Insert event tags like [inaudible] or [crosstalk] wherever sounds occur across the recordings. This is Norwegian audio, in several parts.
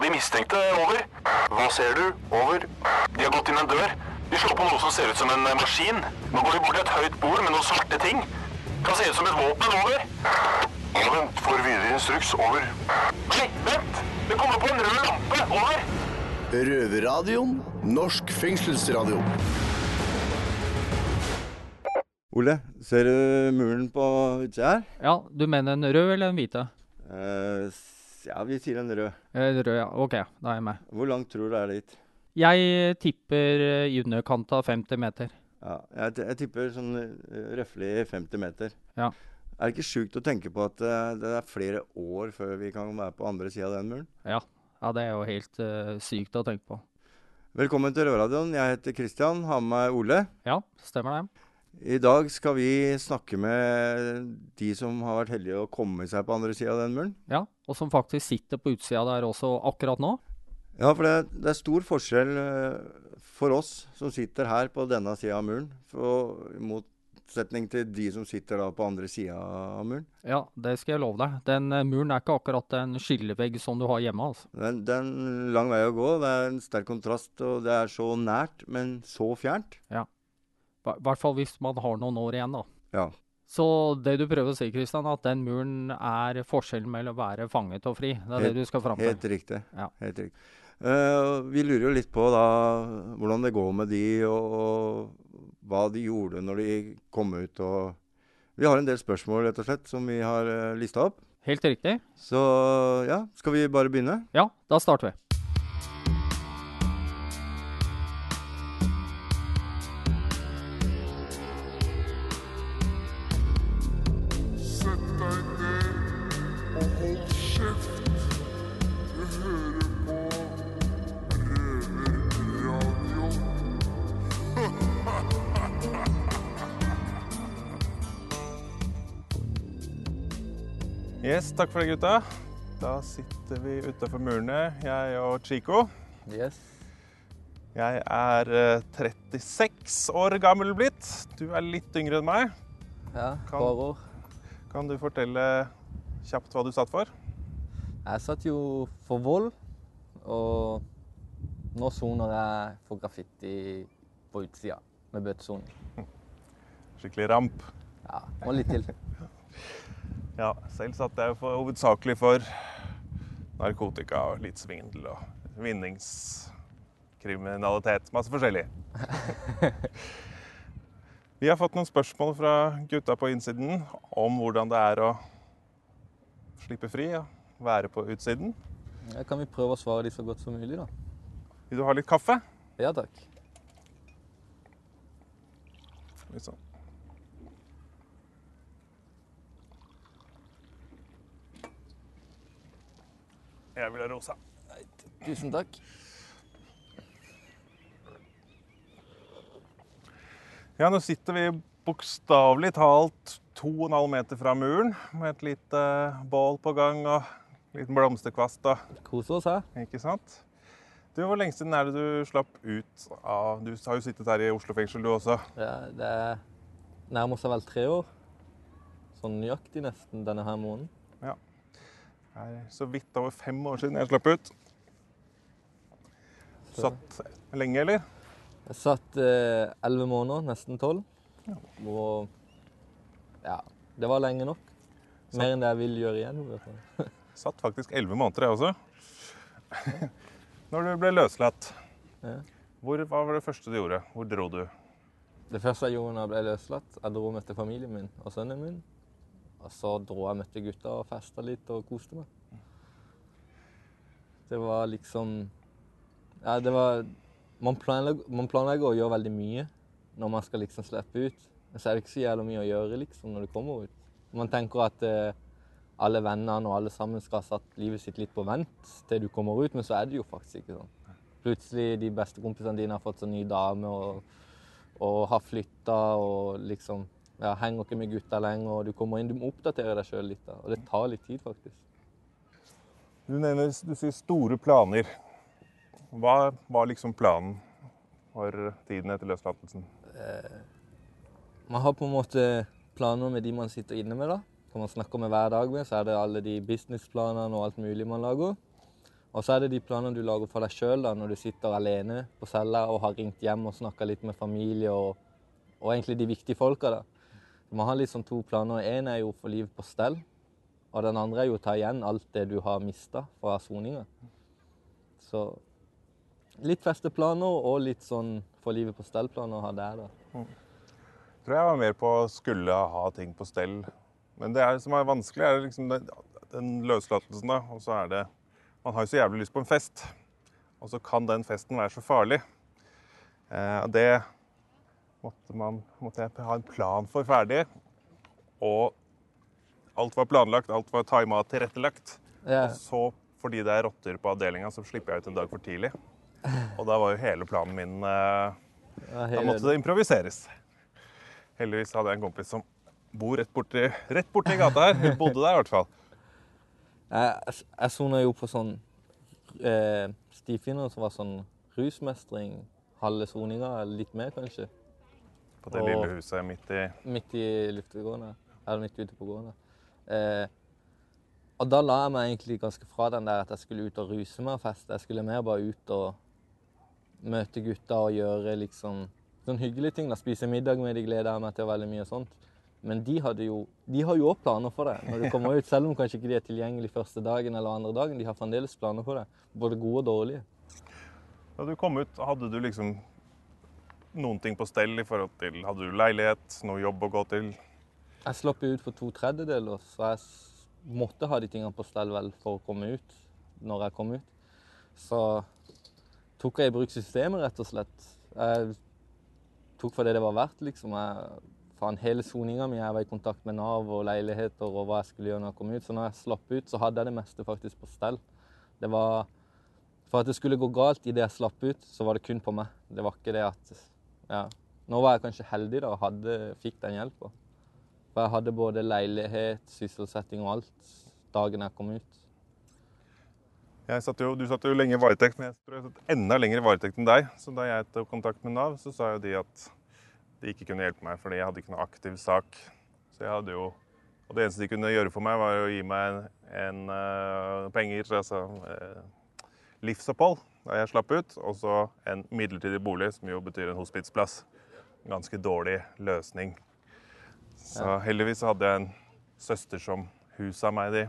på de mistenkte. Over. Hva ser du? Over. De har gått inn en dør. De slår på noe som ser ut som en maskin. Nå går de bort til et høyt bord med noen svarte ting. Kan se ut som et våpen. Over. Vent, får videre instruks. Over. Nei, vent! Det kommer på en rød lampe. Over. Røverradioen. Norsk fengselsradio. Ole, ser du muren på utsida her? Ja, du mener en rød eller en hvite? Eh, ja, vi sier en rød. En Rød, ja. OK, da er jeg med. Hvor langt tror du det er dit? Jeg tipper eh, i underkant av 50 meter. Ja, jeg, jeg tipper sånn uh, røftlig 50 meter. Ja. Er det ikke sjukt å tenke på at eh, det er flere år før vi kan være på andre sida av den muren? Ja, ja det er jo helt uh, sykt å tenke på. Velkommen til Rødradioen. Jeg heter Kristian, har med meg Ole. Ja, stemmer det. I dag skal vi snakke med de som har vært heldige å komme seg på andre sida av den muren. Ja, Og som faktisk sitter på utsida der også akkurat nå. Ja, for det, det er stor forskjell eh, for oss som sitter her på denne sida av muren, for, i motsetning til de som sitter da på andre sida av muren. Ja, det skal jeg love deg. Den eh, muren er ikke akkurat en skillevegg som du har hjemme. altså. Det er, det er en lang vei å gå. Det er en sterk kontrast, og det er så nært, men så fjernt. I hvert fall hvis man har noen år igjen, da. Ja. Så det du prøver å si, Kristian, at den muren er forskjellen mellom å være fanget og fri. Det er Helt- det du skal fram til. Helt riktig. Ja. Helt riktig. Uh, vi lurer jo litt på da hvordan det går med de, og, og hva de gjorde når de kom ut. Og vi har en del spørsmål rett og slett som vi har uh, lista opp. Helt riktig. Så ja, skal vi bare begynne? Ja, da starter vi. Yes, takk for det, gutta. Da sitter vi utafor murene, jeg og Chico. Yes. Jeg er eh, 36 år gammel blitt. Du er litt yngre enn meg. Ja, Kan-. Kan du fortelle kjapt hva du satt for? Jeg satt jo for vold, og nå soner jeg for graffiti på utsida med bøtesoning. Skikkelig ramp. Ja, og litt til. [laughs] Ja, selv satt jeg for, hovedsakelig for narkotika og litt svindel og vinningskriminalitet. Masse forskjellig. [laughs] Vi har fått noen spørsmål fra gutta på innsiden om hvordan det er å slippe fri og være på utsiden. Ja, kan vi prøve å svare de så godt som mulig, da? Vil du ha litt kaffe? Ja takk. Litt sånn. Jeg vil ha rosa. Tusen takk. Ja, nå sitter vi bokstavelig talt to og en halv meter fra muren med et lite bål på gang og en liten blomsterkvast. Og, Kose oss her. ikke sant? Du, Hvor lenge siden er det du slapp ut av Du har jo sittet her i Oslo fengsel, du også. Ja, det er nærmer seg vel tre år. Sånn nøyaktig nesten denne her måneden. Det er så vidt over fem år siden jeg slapp ut. Satt lenge, eller? Jeg satt eh, måneder, nesten tolv. Og ja, det var lenge nok. Mer enn det jeg vil gjøre igjen. i hvert fall. [laughs] Satt faktisk elleve måneder, jeg også. [laughs] Når du ble løslatt, Ja. hvor, hva var det første du gjorde? Hvor dro du? Det første jeg gjorde da jeg ble løslatt, jeg dro og møtte familien min og sønnen min. Og så dro jeg møtte gutta og festa litt og koste meg. Det var liksom Ja, det var Man planlegger, man planlegger å gjøre veldig mye når man skal liksom slippe ut. Men så er det ikke så jævla mye å gjøre liksom når du kommer ut. Man tenker at eh, alle vennene og alle sammen skal ha satt livet sitt litt på vent til du kommer ut, men så er det jo faktisk ikke sånn. Plutselig de beste kompisene dine har fått seg ny dame og og har flytta og liksom ja, henger ikke med gutta lenger. og Du kommer inn, du må oppdatere deg sjøl litt. da, Og det tar litt tid, faktisk. Du nevner du sier store planer. Hva var liksom planen for tiden etter løslatelsen? Man har på en måte planer med de man sitter inne med. da. Som man snakker med hver dag med, så er det alle de businessplanene og alt mulig man lager. Og så er det de planene du lager for deg sjøl når du sitter alene på cella og har ringt hjem og snakka litt med familie og, og egentlig de viktige folka. da. Du må ha sånn to planer. Én er jo å få livet på stell, og den andre er jo å ta igjen alt det du har mista fra soninga. Så litt festeplaner og litt sånn få livet på stell-planer å ha der, da. tror jeg var mer på å skulle ha ting på stell. Men det er, som er vanskelig, er liksom den, den løslatelsen, da. Og så er det Man har jo så jævlig lyst på en fest. Og så kan den festen være så farlig. Eh, det måtte, man, måtte jeg ha en plan for ferdig. Og alt var planlagt, alt var tima tilrettelagt. Ja. Og så, fordi det er rotter på avdelinga, så slipper jeg ut en dag for tidlig. Og da var jo hele planen min eh, Da måtte det improviseres. Heldigvis hadde jeg en kompis som bor rett borti, rett borti gata her. Hun bodde der i hvert fall. Jeg, jeg sona jo på sånn eh, stifinner som var sånn rusmestring halve soninga, litt mer kanskje. På det Og- lille huset midt i Midt i luftegården. Eller midt ute på gården. Eh, og da la jeg meg egentlig ganske fra den der at jeg skulle ut og ruse meg og feste. Jeg skulle mer bare ut og møte gutta og gjøre liksom sånn hyggelige ting. da, Spise middag med de gleder jeg meg til veldig mye og sånt. Men de, jo, de har jo òg planer for det når du kommer ut, selv om kanskje ikke de er tilgjengelige første dagen eller andre dagen. De har fremdeles planer for det, både gode og dårlige. Da du kom ut, hadde du liksom noen ting på stell i forhold til Hadde du leilighet, noe jobb å gå til? Jeg slapp ut for to tredjedeler, så jeg måtte ha de tingene på stell vel for å komme ut når jeg kom ut. Så tok jeg i bruk systemet, rett og slett. Jeg tok for det det var verdt, liksom. Jeg, faen, hele soninga mi jeg var i kontakt med Nav og leiligheter og hva jeg skulle gjøre når jeg kom ut. Så når jeg slapp ut, så hadde jeg det meste faktisk på stell. Det var For at det skulle gå galt idet jeg slapp ut, så var det kun på meg. Det var ikke det at Ja. Nå var jeg kanskje heldig da og fikk den hjelpa. For jeg hadde både leilighet, sysselsetting og alt dagen jeg kom ut. Satt jo, du satt jo lenge i varetekt, men jeg tror jeg satt enda lenger i varetekt enn deg. Så da jeg tok kontakt med Nav, så sa jo de at de ikke kunne hjelpe meg fordi jeg hadde ikke noe aktiv sak. Så jeg hadde jo Og det eneste de kunne gjøre for meg, var å gi meg en, en uh, penger, altså uh, livsopphold, da jeg slapp ut, og så en midlertidig bolig, som jo betyr en hospitsplass. Ganske dårlig løsning. Så heldigvis hadde jeg en søster som husa meg de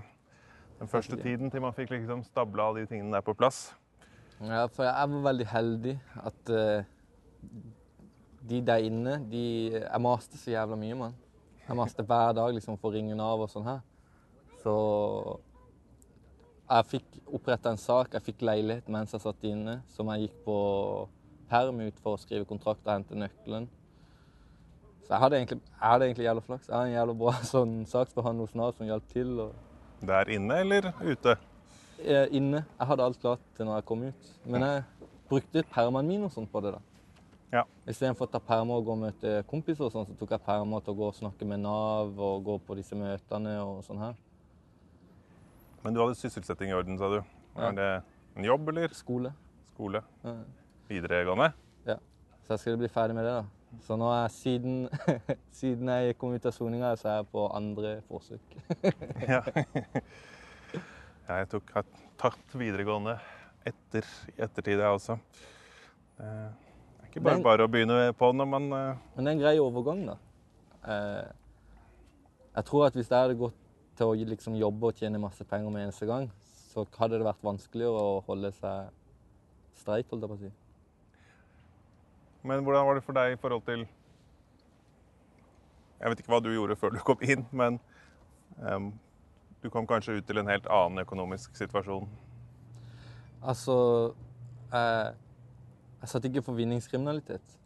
den første tiden til man fikk liksom stabla alle de tingene der på plass. Ja, for jeg var veldig heldig at uh, de der inne, de Jeg maste så jævla mye, mann. Jeg maste hver dag liksom for å ringe Nav og sånn her. Så jeg fikk oppretta en sak. Jeg fikk leilighet mens jeg satt inne, som jeg gikk på perm ut for å skrive kontrakt og hente nøkkelen. Så jeg hadde egentlig, jeg hadde egentlig jævla flaks. Jeg har en jævla bra [laughs] sånn saksbehandler hos Nav som hjalp til. og Der inne eller ute? eh, inne. Jeg hadde alt klart til når jeg kom ut. Men jeg brukte permene mine og sånt på det. da. Ja. Istedenfor å ta permer og gå og møte kompiser, og sånn, så tok jeg permer til å gå og snakke med Nav og gå på disse møtene og sånn her. Men du hadde sysselsetting i orden, sa du. Ja. Er det en jobb eller Skole. skole? Ja. Videregående? Så jeg skulle bli ferdig med det. da. Så nå er jeg siden, [laughs] siden jeg kom ut av soninga, så er jeg på andre forsøk. [laughs] Ja. Jeg tok, har tatt videregående etter, i ettertid, jeg også. Det er ikke bare den, bare å begynne på når man uh... Men det er en grei overgang, da. Eh, jeg tror at hvis jeg hadde gått til å liksom jobbe og tjene masse penger med eneste gang, så hadde det vært vanskeligere å holde seg streit, holdt jeg på å si. Men hvordan var det for deg i forhold til Jeg vet ikke hva du gjorde før du kom inn, men um, du kom kanskje ut til en helt annen økonomisk situasjon. Altså Jeg, Jeg satt ikke for vinningskriminalitet.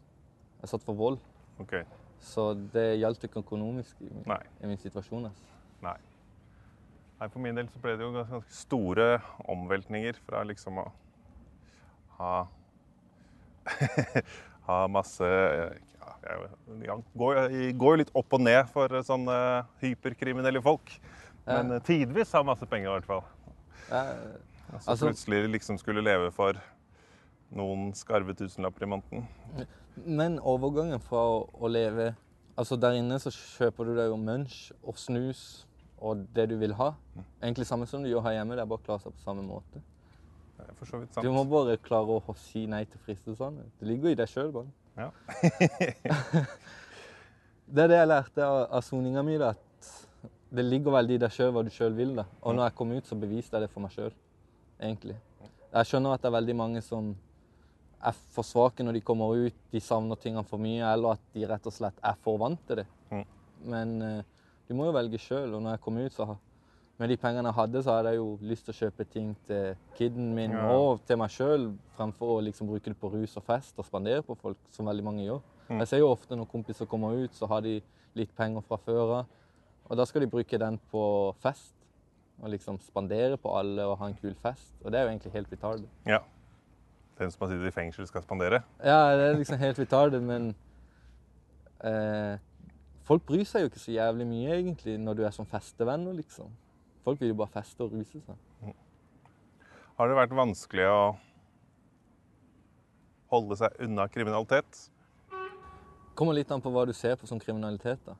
Jeg satt for vold. Okay. Så det gjaldt ikke økonomisk i min, Nei. i min situasjon. Altså. Nei. Nei, For min del så ble det jo ganske store omveltninger fra liksom å ha [laughs] Ha masse ja, jeg, går, går jo litt opp og ned for sånne hyperkriminelle folk. Ja. Men eh, tidvis ha masse penger, i hvert fall. Ja, altså, så Altså- plutselig liksom skulle leve for noen skarve tusenlapper i måneden. Men overgangen fra å, å leve Altså Der inne så kjøper du deg jo munch og snus og det du vil ha. Egentlig samme som du gjør her hjemme, det er bare å klare seg på samme måte. Det er for så vidt Du må bare klare å si nei til fristelsene. Det ligger i deg sjøl, bare. Ja. [laughs] Det er det jeg lærte av, av soninga mi, at det ligger veldig i deg sjøl hva du sjøl vil. da. Og når jeg kom ut, så beviste jeg det for meg sjøl, egentlig. Jeg skjønner at det er veldig mange som er for svake når de kommer ut, de savner tingene for mye, eller at de rett og slett er for vant til det. Mm. Men eh, du må jo velge sjøl, og når jeg kom ut, så med de pengene jeg hadde, så hadde jeg jo lyst til å kjøpe ting til kiden min Ja. og til meg sjøl, fremfor å liksom bruke det på rus og fest og spandere på folk, som veldig mange gjør. Mm. Jeg ser jo ofte når kompiser kommer ut, så har de litt penger fra før av. Og da skal de bruke den på fest. Og liksom spandere på alle og ha en kul fest. Og det er jo egentlig helt vitalt. Ja. Den som har sittet i fengsel, skal spandere. Ja, det er liksom helt vitalt, men eh, Folk bryr seg jo ikke så jævlig mye, egentlig, når du er som festevenner, liksom. Folk vil jo bare feste og ruse seg. Har det vært vanskelig å holde seg unna kriminalitet? Kommer litt an på hva du ser på som kriminalitet. da.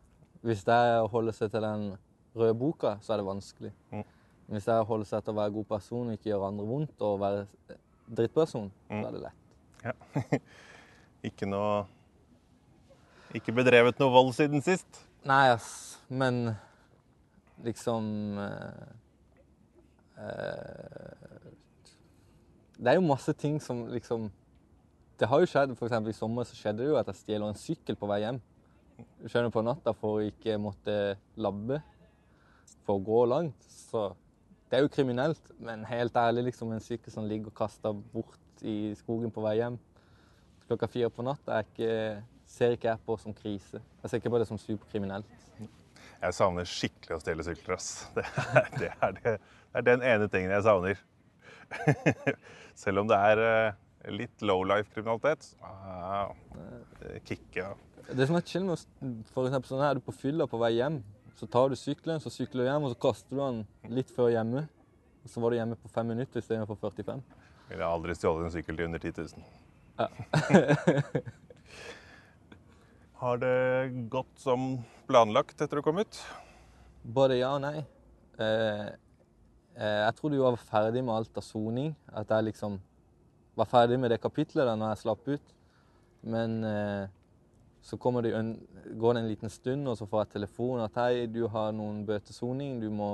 Hvis det er å holde seg til den røde boka, så er det vanskelig. Mm. Hvis det er å holde seg til å være god person og ikke gjøre andre vondt og være drittperson, Mm. så er det lett. Ja. [laughs] ikke noe Ikke bedrevet noe vold siden sist? Nei, ass. Men liksom eh, eh, Det er jo masse ting som liksom Det har jo skjedd, f.eks. i sommer så skjedde det jo at jeg stjeler en sykkel på vei hjem. Skjønner på natta for å ikke måtte labbe. For å gå langt. Så det er jo kriminelt. Men helt ærlig, liksom en sykkel som ligger og kaster bort i skogen på vei hjem klokka fire på natta, er ikke, ser ikke jeg på som krise. Jeg ser ikke på det som superkriminelt. Jeg savner skikkelig å stjele sykler. ass. [laughs] Det er, det er, det, det er den ene tingen jeg savner. [laughs] Selv om det er eh, litt low life-kriminalitet. Ah, kicker, ja. Det som er chill med for eksempel sånn her, er du på fylla på vei hjem, så tar du sykkelen, så sykler du hjem, og så kaster du den litt før hjemme. Og så var du hjemme på fem minutter istedenfor 45. Ville aldri stjålet en sykkel til under 10 000. Ja. [laughs] Har det gått som planlagt etter å komme ut? Både ja og nei. Eh, eh, jeg trodde jo jeg var ferdig med alt av soning. At jeg liksom var ferdig med det kapitlet da når jeg slapp ut. Men eh, så det, en, går det en liten stund, og så får jeg telefon at hei, du har noen bøtesoning du må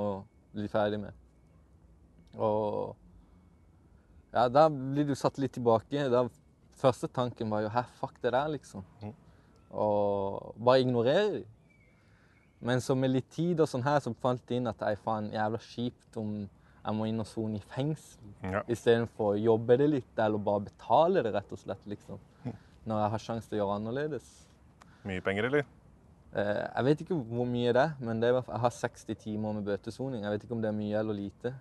bli ferdig med. Og ja, da blir du satt litt tilbake. Da, første tanken var jo hæ, fuck det der, liksom. Mhm. Og bare ignorerer dem. Men så med litt tid og sånn her, så fant jeg inn at ei faen jævla kjipt om jeg må inn og sone i fengsel Ja. istedenfor å jobbe det litt, eller bare betale det, rett og slett, liksom. Når jeg har sjanse til å gjøre annerledes. Mye penger, eller? Eh, jeg vet ikke hvor mye det er, men det er, jeg har 60 timer med bøtesoning. Jeg vet ikke om det er mye eller lite.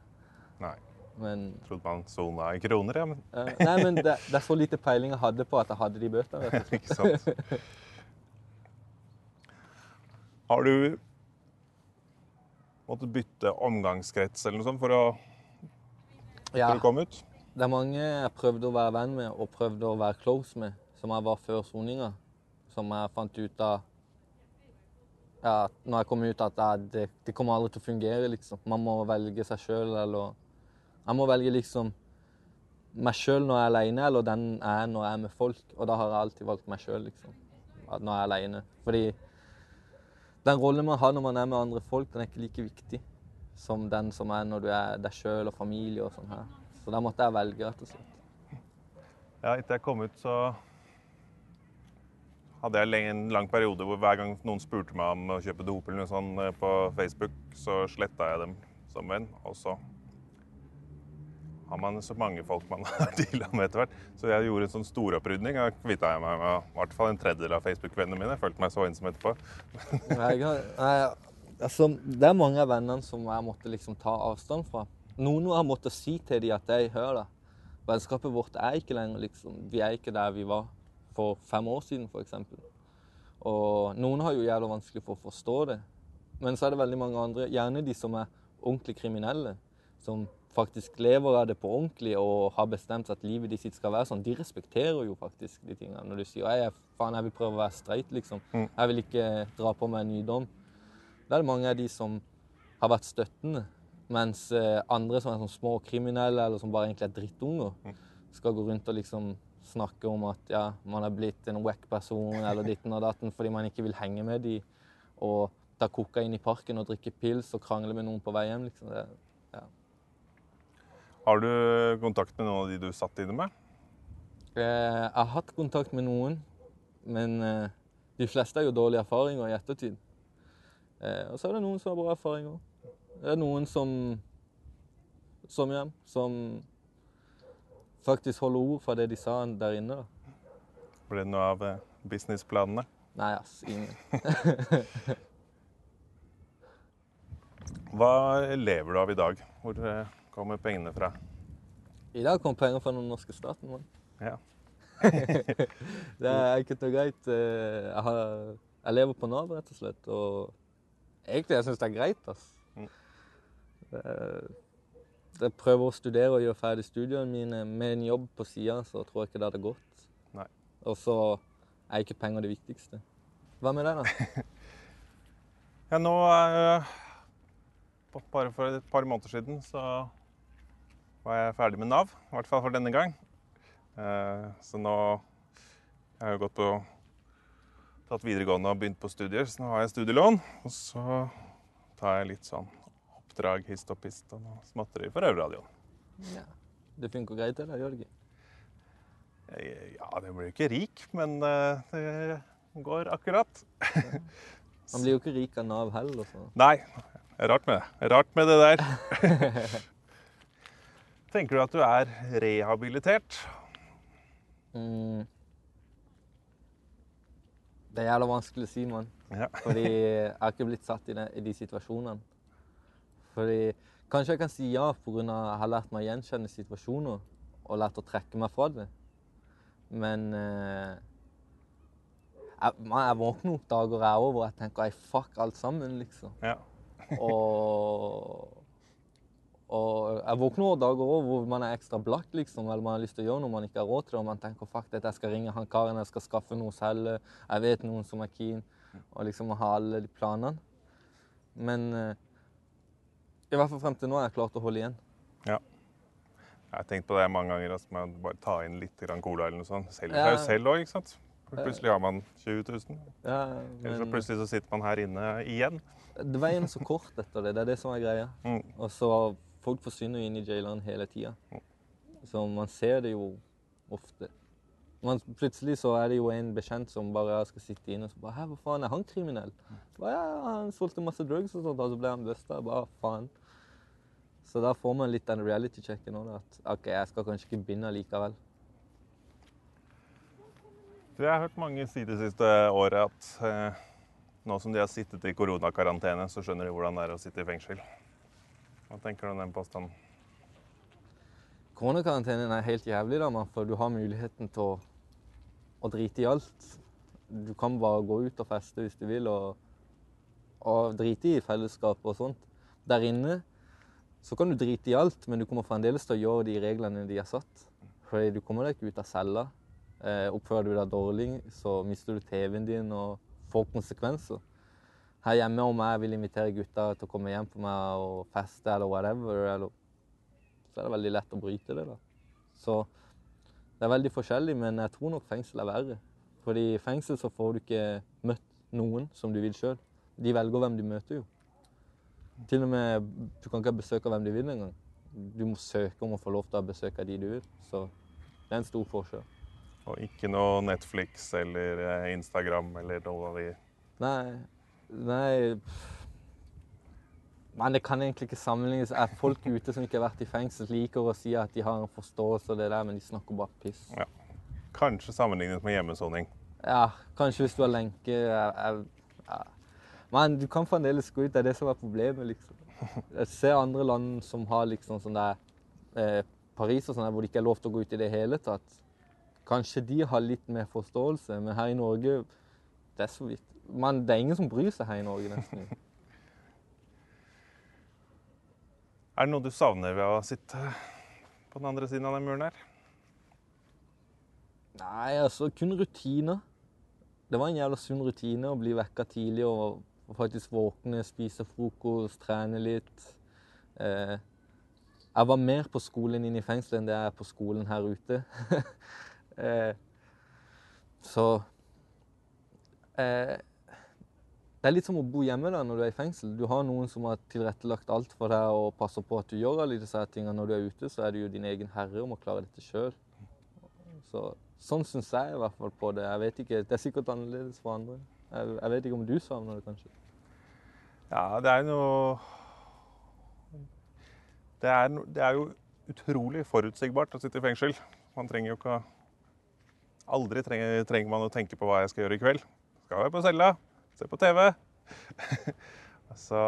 Nei. Men, Trodde man sona i kroner, ja. Men eh, nei, men det, det er så lite peiling jeg hadde på at jeg hadde de bøtene. [laughs] ikke sant. Har du måttet bytte omgangskrets eller noe sånt for å, Ja, for å komme ut? det er mange jeg prøvde å være venn med og prøvde å være close med, som jeg var før soninga. Som jeg fant ut av ja, når jeg kom ut at jeg, det, det kommer aldri til å fungere, liksom. Man må velge seg sjøl, eller Jeg må velge liksom meg sjøl når jeg er aleine, eller den jeg er når jeg er med folk. Og da har jeg alltid valgt meg sjøl, liksom. Når jeg er aleine. Fordi den rollen man har når man er med andre folk, den er ikke like viktig som den som er når du er deg sjøl og familie og sånn her. Så da måtte jeg velge, rett og slett. Ja, etter jeg kom ut, så hadde jeg en lang periode hvor hver gang noen spurte meg om å kjøpe dop eller noe sånt eh, på Facebook, så sletta jeg dem som venn. Og så har man så mange folk man [laughs] har deala med etter hvert. Så jeg gjorde en sånn storopprydning. Jeg kvitta meg med i hvert fall en tredjedel av Facebook-vennene mine. Jeg følte meg så ensom etterpå. [laughs] Nei, nei, altså, det er mange av vennene som jeg måtte liksom ta avstand fra. Noen har måttet si til dem at jeg hører det. Vennskapet vårt er ikke lenger liksom Vi er ikke der vi var for fem år siden, f.eks. Og noen har jo jævla vanskelig for å forstå det. Men så er det veldig mange andre, gjerne de som er ordentlig kriminelle, som faktisk lever av det på ordentlig og har bestemt at livet de sitt skal være sånn, de respekterer jo faktisk de tingene. Når du sier jeg, faen, jeg vil prøve å være streit, liksom. Jeg vil ikke dra på meg en ny dom. Da er det mange av de som har vært støttende. Mens eh, andre som er sånn små kriminelle, eller som bare egentlig er drittunger, skal gå rundt og liksom snakke om at ja, man er blitt en wack person eller ditten og datten fordi man ikke vil henge med de, og ta kokain i parken og drikke pils og krangle med noen på vei hjem. liksom. Det, Har du kontakt med noen av de du satt inne med? Eh, jeg har hatt kontakt med noen, men eh, de fleste har jo dårlige erfaringer i ettertid. Eh, og så er det noen som har bra erfaringer. Det er noen som som hjem, som faktisk holder ord for det de sa der inne. da. Ble det noe av eh, businessplanene? Nei, ass, ingen. [laughs] Hva lever du av i dag? Hvor eh, kommer pengene fra? I dag kom penger fra den norske staten. Man. Ja. [laughs] det er enkelt og greit. Eh, Jeg, har, jeg lever på Nav, rett og slett. Og egentlig jeg syns det er greit. ass. Mm. Eh, Jeg prøver å studere og gjøre ferdig studiene mine med en jobb på sida, så tror jeg ikke det hadde gått. Nei. Og så er ikke penger det viktigste. Hva med deg, da? [laughs] Ja, nå eh, ba- Bare for et par måneder siden så var jeg ferdig med Nav. I hvert fall for denne gang. Eh, Så nå Jeg har jo gått på tatt videregående og begynt på studier, så nå har jeg studielån. Og så tar jeg litt sånn oppdrag hist og pist og noe småtteri for Øvradioen. Ja. Det funker greit, eller, Jørgen? Gjør det ikke? Ja, det blir jo ikke rik, men eh, det går akkurat. Man blir jo ikke rik av Nav heller. så... Nei, rart med det. Rart med det der. [laughs] Tenker du at du er rehabilitert? Mm. Det er jævla vanskelig å si, mann. Ja. [laughs] Fordi jeg har ikke blitt satt i, de, i de situasjonene. Fordi Kanskje jeg kan si ja pga. jeg har lært meg å gjenkjenne situasjoner og lært å trekke meg fra det. Men eh, jeg, man, jeg våkner opp dager jeg er over og jeg tenker ei, fuck alt sammen, liksom. Ja. Og, og jeg våkner også dager også hvor man er ekstra blakk, liksom, eller man har lyst til å gjøre noe man ikke har råd til, og man tenker fuck dette, jeg skal ringe han karen, jeg skal skaffe noe selv, jeg vet noen som er keen, og liksom ha alle de planene. Men uh, i hvert fall frem til nå har jeg klart å holde igjen. Ja. Jeg har tenkt på det mange ganger, at man bare tar inn litt grann cola eller noe sånt. Selger Ja. seg jo selv òg, ikke sant? Plutselig har man 20 000. Ja, Eller så plutselig så sitter man her inne igjen. det veien er så kort etter det, det er det som er greia. Mm. Og så folk forsvinner jo inn i jailene hele tida. Så man ser det jo ofte. Man, plutselig så er det jo en bekjent som bare skal sitte inne og så bare Hæ, hva faen, er han kriminell? Bare, ja, han solgte masse drugs og sånt, og så ble han busta. Bare faen. Så da får man litt den reality-checken òg, at OK, jeg skal kanskje ikke begynne likevel. Jeg har hørt mange si det siste året at eh, nå som de har sittet i koronakarantene, så skjønner de hvordan det er å sitte i fengsel. Hva tenker du om den påstanden? Koronakarantenen er helt jævlig, da, for du har muligheten til å, å drite i alt. Du kan bare gå ut og feste hvis du vil, og, og drite i fellesskap og sånt. Der inne så kan du drite i alt, men du kommer fremdeles til å gjøre de reglene de har satt. Fordi du kommer deg ikke ut av cella. Eh, oppfører du deg dårlig, så mister du TV-en din og får konsekvenser. Her hjemme, om jeg vil invitere gutta til å komme hjem på meg og feste eller whatever, eller så er det veldig lett å bryte det. da. Så det er veldig forskjellig, men jeg tror nok fengsel er verre. Fordi i fengsel så får du ikke møtt noen som du vil sjøl. De velger hvem du møter, jo. Til og med Du kan ikke besøke hvem du vil engang. Du må søke om å få lov til å besøke de du vil. Så det er en stor forskjell. Og ikke noe Netflix eller eh, Instagram eller noe av de Nei, nei. Men det kan egentlig ikke sammenlignes. Er folk ute som ikke har vært i fengsel, liker å si at de har en forståelse av det der, men de snakker bare piss. Kanskje sammenlignet med hjemmesoning. Ja, kanskje hvis du har lenke jeg, jeg, ja. Men du kan fremdeles gå ut. Det er det som er problemet, liksom. Jeg ser andre land som har liksom sånn der eh, Paris og sånn der, hvor det ikke er lov til å gå ut i det hele tatt. Kanskje de har litt mer forståelse, men her i Norge det er så vidt. Men det er ingen som bryr seg her i Norge, nesten. [laughs] Er det noe du savner ved å sitte på den andre siden av den muren her? Nei, altså kun rutiner. Det var en jævla sunn rutine å bli vekka tidlig og faktisk våkne, spise frokost, trene litt. eh, Jeg var mer på skolen inne i fengselet enn det jeg er på skolen her ute. [laughs] eh, så eh, Det er litt som å bo hjemme da når du er i fengsel. Du har noen som har tilrettelagt alt for deg og passer på at du gjør alle disse tingene. Når du er ute, så er du jo din egen herre og må klare dette sjøl. Så, sånn syns jeg i hvert fall på det. Jeg vet ikke, Det er sikkert annerledes for andre. Jeg, jeg vet ikke om du savner det, kanskje. Ja, det er noe det er, no- det er jo utrolig forutsigbart å sitte i fengsel. Man trenger jo ikke Aldri trenger, trenger man å tenke på hva jeg skal gjøre i kveld. Skal være på cella, se på TV. [laughs] Så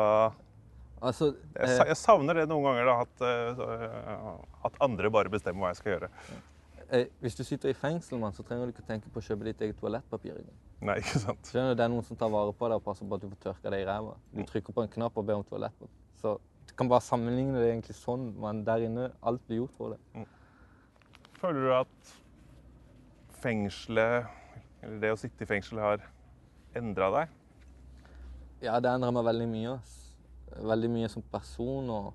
Altså, jeg, eh, jeg savner det noen ganger, da. At, eh, at andre bare bestemmer hva jeg skal gjøre. eh, hvis du sitter i fengsel, man, så trenger du ikke tenke på å kjøpe ditt eget toalettpapir Igjen. Nei, [laughs] ikke sant. Skjønner du, Det er noen som tar vare på deg og passer på at du får tørka deg i ræva. Du trykker på en knapp og ber om toalettpapir. Så du kan bare sammenligne det egentlig sånn, men der inne alt blir gjort for deg. Føler du at fengselet, eller det å sitte i fengsel, har endra deg? Ja, det endra meg veldig mye. ass. Veldig mye som person. og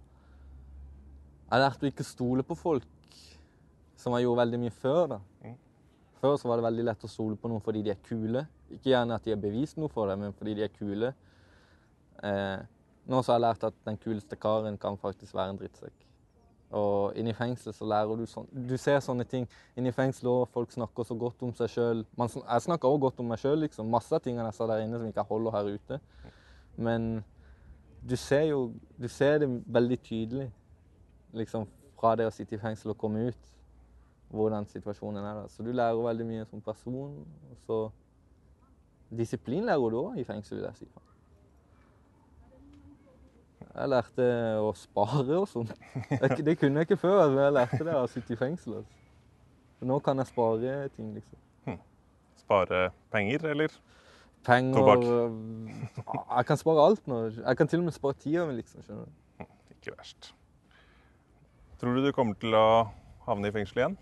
Jeg lærte å ikke stole på folk, som jeg gjorde veldig mye før. da. Mm. Før så var det veldig lett å stole på noen fordi de er kule. Ikke gjerne at de har bevist noe for deg, men fordi de er kule. Eh, nå så har jeg lært at den kuleste karen kan faktisk være en drittsekk. Og inne i fengsel så lærer du sånn Du ser sånne ting. Inne i fengsel også, folk snakker så godt om seg sjøl. Jeg snakker også godt om meg sjøl, liksom. Masse av tingene jeg sa der inne som ikke holder her ute. Men du ser jo Du ser det veldig tydelig, liksom fra det å sitte i fengsel og komme ut, hvordan situasjonen er der. Så du lærer veldig mye som person. Og så Disiplin lærer du òg i fengsel, vil jeg si. Jeg lærte å spare og sånn. Det kunne jeg ikke før, men jeg lærte det av å sitte i fengsel. Altså. Nå kan jeg spare ting, liksom. Spare penger, eller? Penger Tobakk. øh, Jeg kan spare alt nå. Jeg kan til og med spare tida mi, liksom. skjønner du. Ikke verst. Tror du du kommer til å havne i fengsel igjen?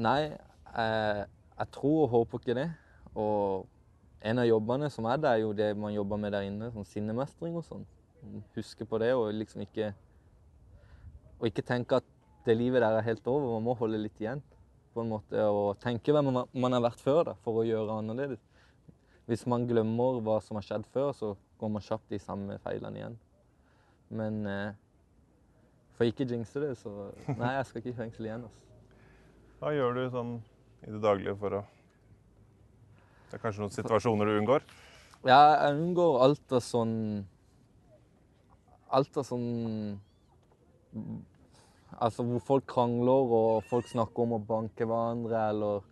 Nei, jeg, jeg tror og håper ikke det. Og en av jobbene som er der, er jo det man jobber med der inne, sånn sinnemestring og sånn. Huske på det og liksom ikke Og ikke tenke at det livet der er helt over. Man må holde litt igjen, på en måte. Og tenke hvem man, man har vært før, da, for å gjøre annerledes. Hvis man glemmer hva som har skjedd før, så går man kjapt de samme feilene igjen. Men eh, for ikke jinxe det, så [laughs] Nei, jeg skal ikke i fengsel igjen, altså. Hva gjør du sånn i det daglige for å Det er kanskje noen situasjoner du unngår? Ja, jeg unngår alt av sånn Alt er sånn Altså hvor folk krangler og folk snakker om å banke hverandre eller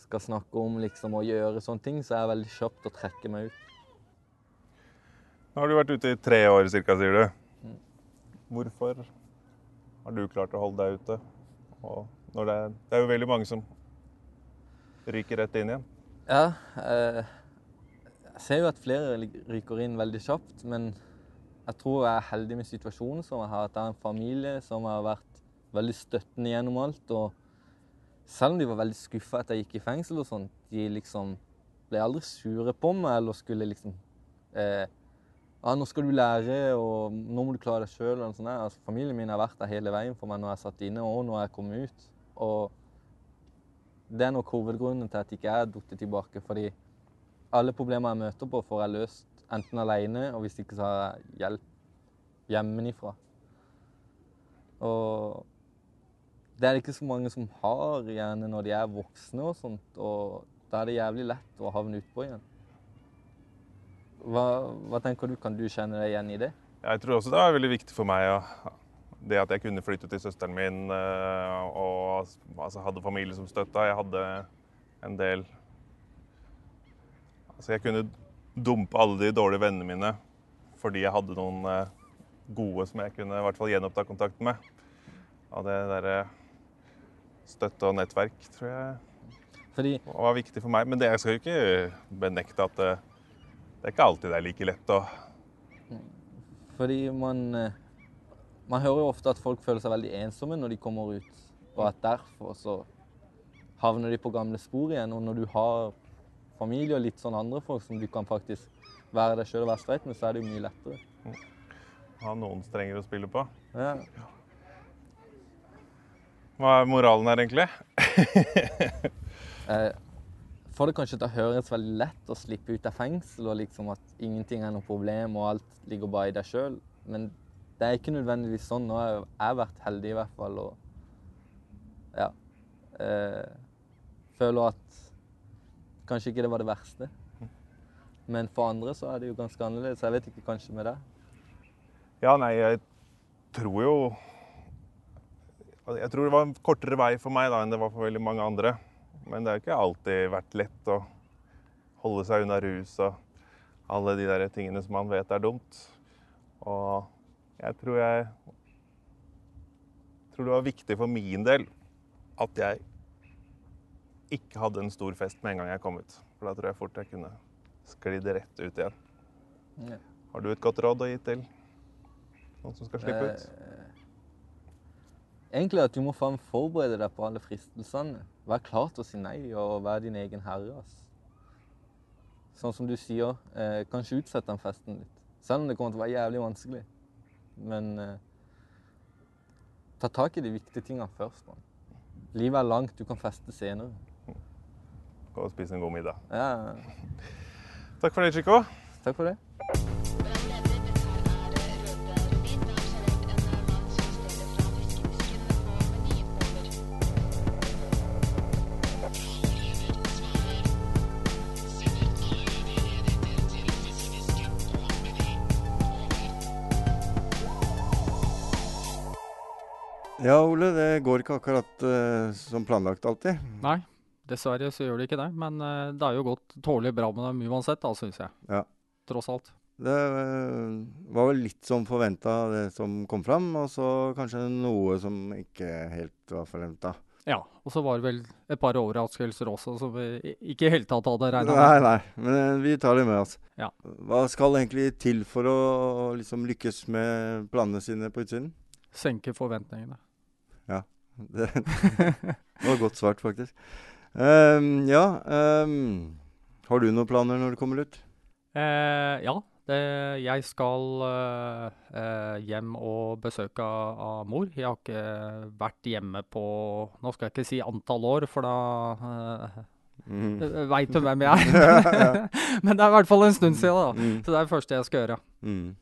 skal snakke om liksom å gjøre sånne ting, så er jeg veldig kjapt å trekke meg ut. Nå har du vært ute i tre år ca., sier du. Hvorfor har du klart å holde deg ute? Og når det, er, det er jo veldig mange som ryker rett inn igjen. Ja, eh, jeg ser jo at flere ryker inn veldig kjapt, men jeg tror jeg er heldig med situasjonen som jeg har. At jeg har en familie som har vært veldig støttende gjennom alt. Og selv om de var veldig skuffa at jeg gikk i fengsel og sånt, de liksom ble aldri sure på meg eller skulle liksom eh, ja, nå skal du lære, og nå må du klare deg sjøl. Altså, familien min har vært der hele veien for meg når jeg satt inne, og når jeg kom ut. Og det er nok hovedgrunnen til at jeg ikke er falt tilbake. Fordi alle problemer jeg møter på, får jeg løst enten alene, og hvis ikke så har jeg hjelp hjemmefra. Og det er det ikke så mange som har, gjerne når de er voksne og sånt. Og da er det jævlig lett å havne utpå igjen. Hva, hva tenker du? Kan du kjenne deg igjen i det? Jeg tror også det var veldig viktig for meg Ja. det at jeg kunne flytte til søsteren min eh, og altså, hadde familie som støtta. Jeg hadde en del Altså, jeg kunne dumpe alle de dårlige vennene mine fordi jeg hadde noen eh, gode som jeg kunne i hvert fall gjenoppta kontakten med. Av det derre støtte og nettverk tror jeg Fordi var viktig for meg. Men det, jeg skal jo ikke benekte at det, det er ikke alltid det er like lett å Fordi man, eh, man hører jo ofte at folk føler seg veldig ensomme når de kommer ut, og at derfor så havner de på gamle spor igjen. Og når du har familie og litt sånn andre folk som du kan faktisk være deg sjøl og være streit med, så er det jo mye lettere. ha noen strenger å spille på. Ja. Hva er moralen her, egentlig? [laughs] Eh, får det kanskje til å høres veldig lett å slippe ut av fengsel, og liksom at ingenting er noe problem, og alt ligger bare i deg sjøl. Men det er ikke nødvendigvis sånn. Nå har jeg vært heldig i hvert fall, og ja. Eh, føler at kanskje ikke det var det verste. Men for andre så er det jo ganske annerledes. Jeg vet ikke kanskje med deg. Ja, nei, jeg tror jo Jeg tror det var en kortere vei for meg da enn det var for veldig mange andre. Men det har ikke alltid vært lett å holde seg unna rus og alle de der tingene som man vet er dumt. Og jeg tror jeg tror det var viktig for min del at jeg ikke hadde en stor fest med en gang jeg kom ut. For da tror jeg fort jeg kunne sklidd rett ut igjen. Ja. Har du et godt råd å gi til noen som skal slippe ut? Eh, Egentlig at du må faen forberede deg på alle fristelsene. Vær klar til å si nei og være din egen herre. ass. Sånn som du sier, eh, kanskje utsett den festen litt. Selv om det kommer til å være jævlig vanskelig. Men eh, ta tak i de viktige tingene først. Man. Livet er langt, du kan feste senere. Gå og spise en god middag. Ja, Takk for det, Chico. takk for det. Ja, Ole, det går ikke akkurat uh, som planlagt alltid. Nei, dessverre så gjør det ikke det. Men eh, det har jo gått tålelig bra med dem uansett, da, syns jeg. Ja. Tross alt. Det eh, var vel litt som forventa, det som kom fram, og så kanskje noe som ikke helt var forventa. Ja. Og så var det vel et par overraskelser også som vi ikke i hele tatt hadde regna Nei, med. nei, men eh, vi tar det med oss. Ja. Hva skal egentlig til for å liksom lykkes med planene sine på utsiden? Senke forventningene. Det det [laughs] var godt svart, faktisk. Ehm, ja, um, har du noen planer når du kommer ut? Eh, ja. Det, jeg skal eh, eh, hjem og besøke av, mor. Jeg har ikke vært hjemme på Nå skal jeg ikke si antall år, for da uh, Mm. veit du hvem jeg [laughs] er. [laughs] Men det er i hvert fall en stund siden, da. Mm. Så det er det første jeg skal gjøre. Mm.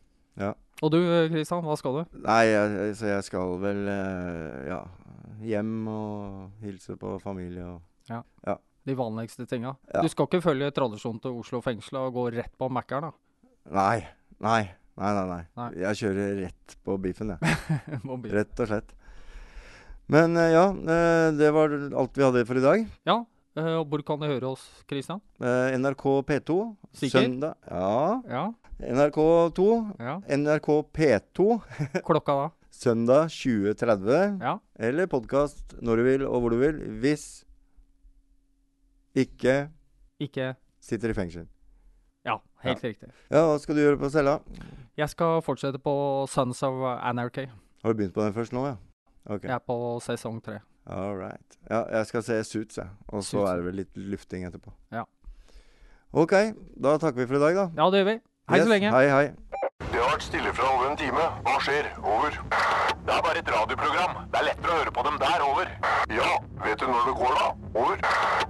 Og du Kristian, hva skal du? Nei, jeg, så jeg skal vel eh, ja, hjem og hilse på familie og De vanligste tinga. Ja. Du skal ikke følge tradisjonen til Oslo fengsel og gå rett på Mækkern, da? Nei. Nei. Nei, nei, nei. Nei. Jeg kjører rett på biffen, jeg. [laughs] Rett og slett. Men eh, ja, eh, det var alt vi hadde for i dag. Ja. eh, og hvor kan du høre oss, Kristian? NRK P2 Sikker? søndag Ja. Ja. NRK2, ja. NRK P2 [laughs] Klokka da? søndag 20.30. Ja. Eller podkast når du vil og hvor du vil, hvis ikke Ikke sitter i fengsel. Ja, helt riktig. Ja, hva skal du gjøre på cella? Jeg skal fortsette på Sons of Anarchy. Har du begynt på den først nå, ja? Ok. Jeg er på sesong tre. All right. Ja, jeg skal se Suits, jeg. Og så er det vel litt lufting etterpå. Ja. OK, da takker vi for i dag, da. Ja, det gjør vi. Hei Yes, så lenge. Hei, hei. Det har vært stille fra over en time. Hva skjer? Over. Det er bare et radioprogram. Det er lettere å høre på dem der. Over. Ja, vet du når det går, da? Over.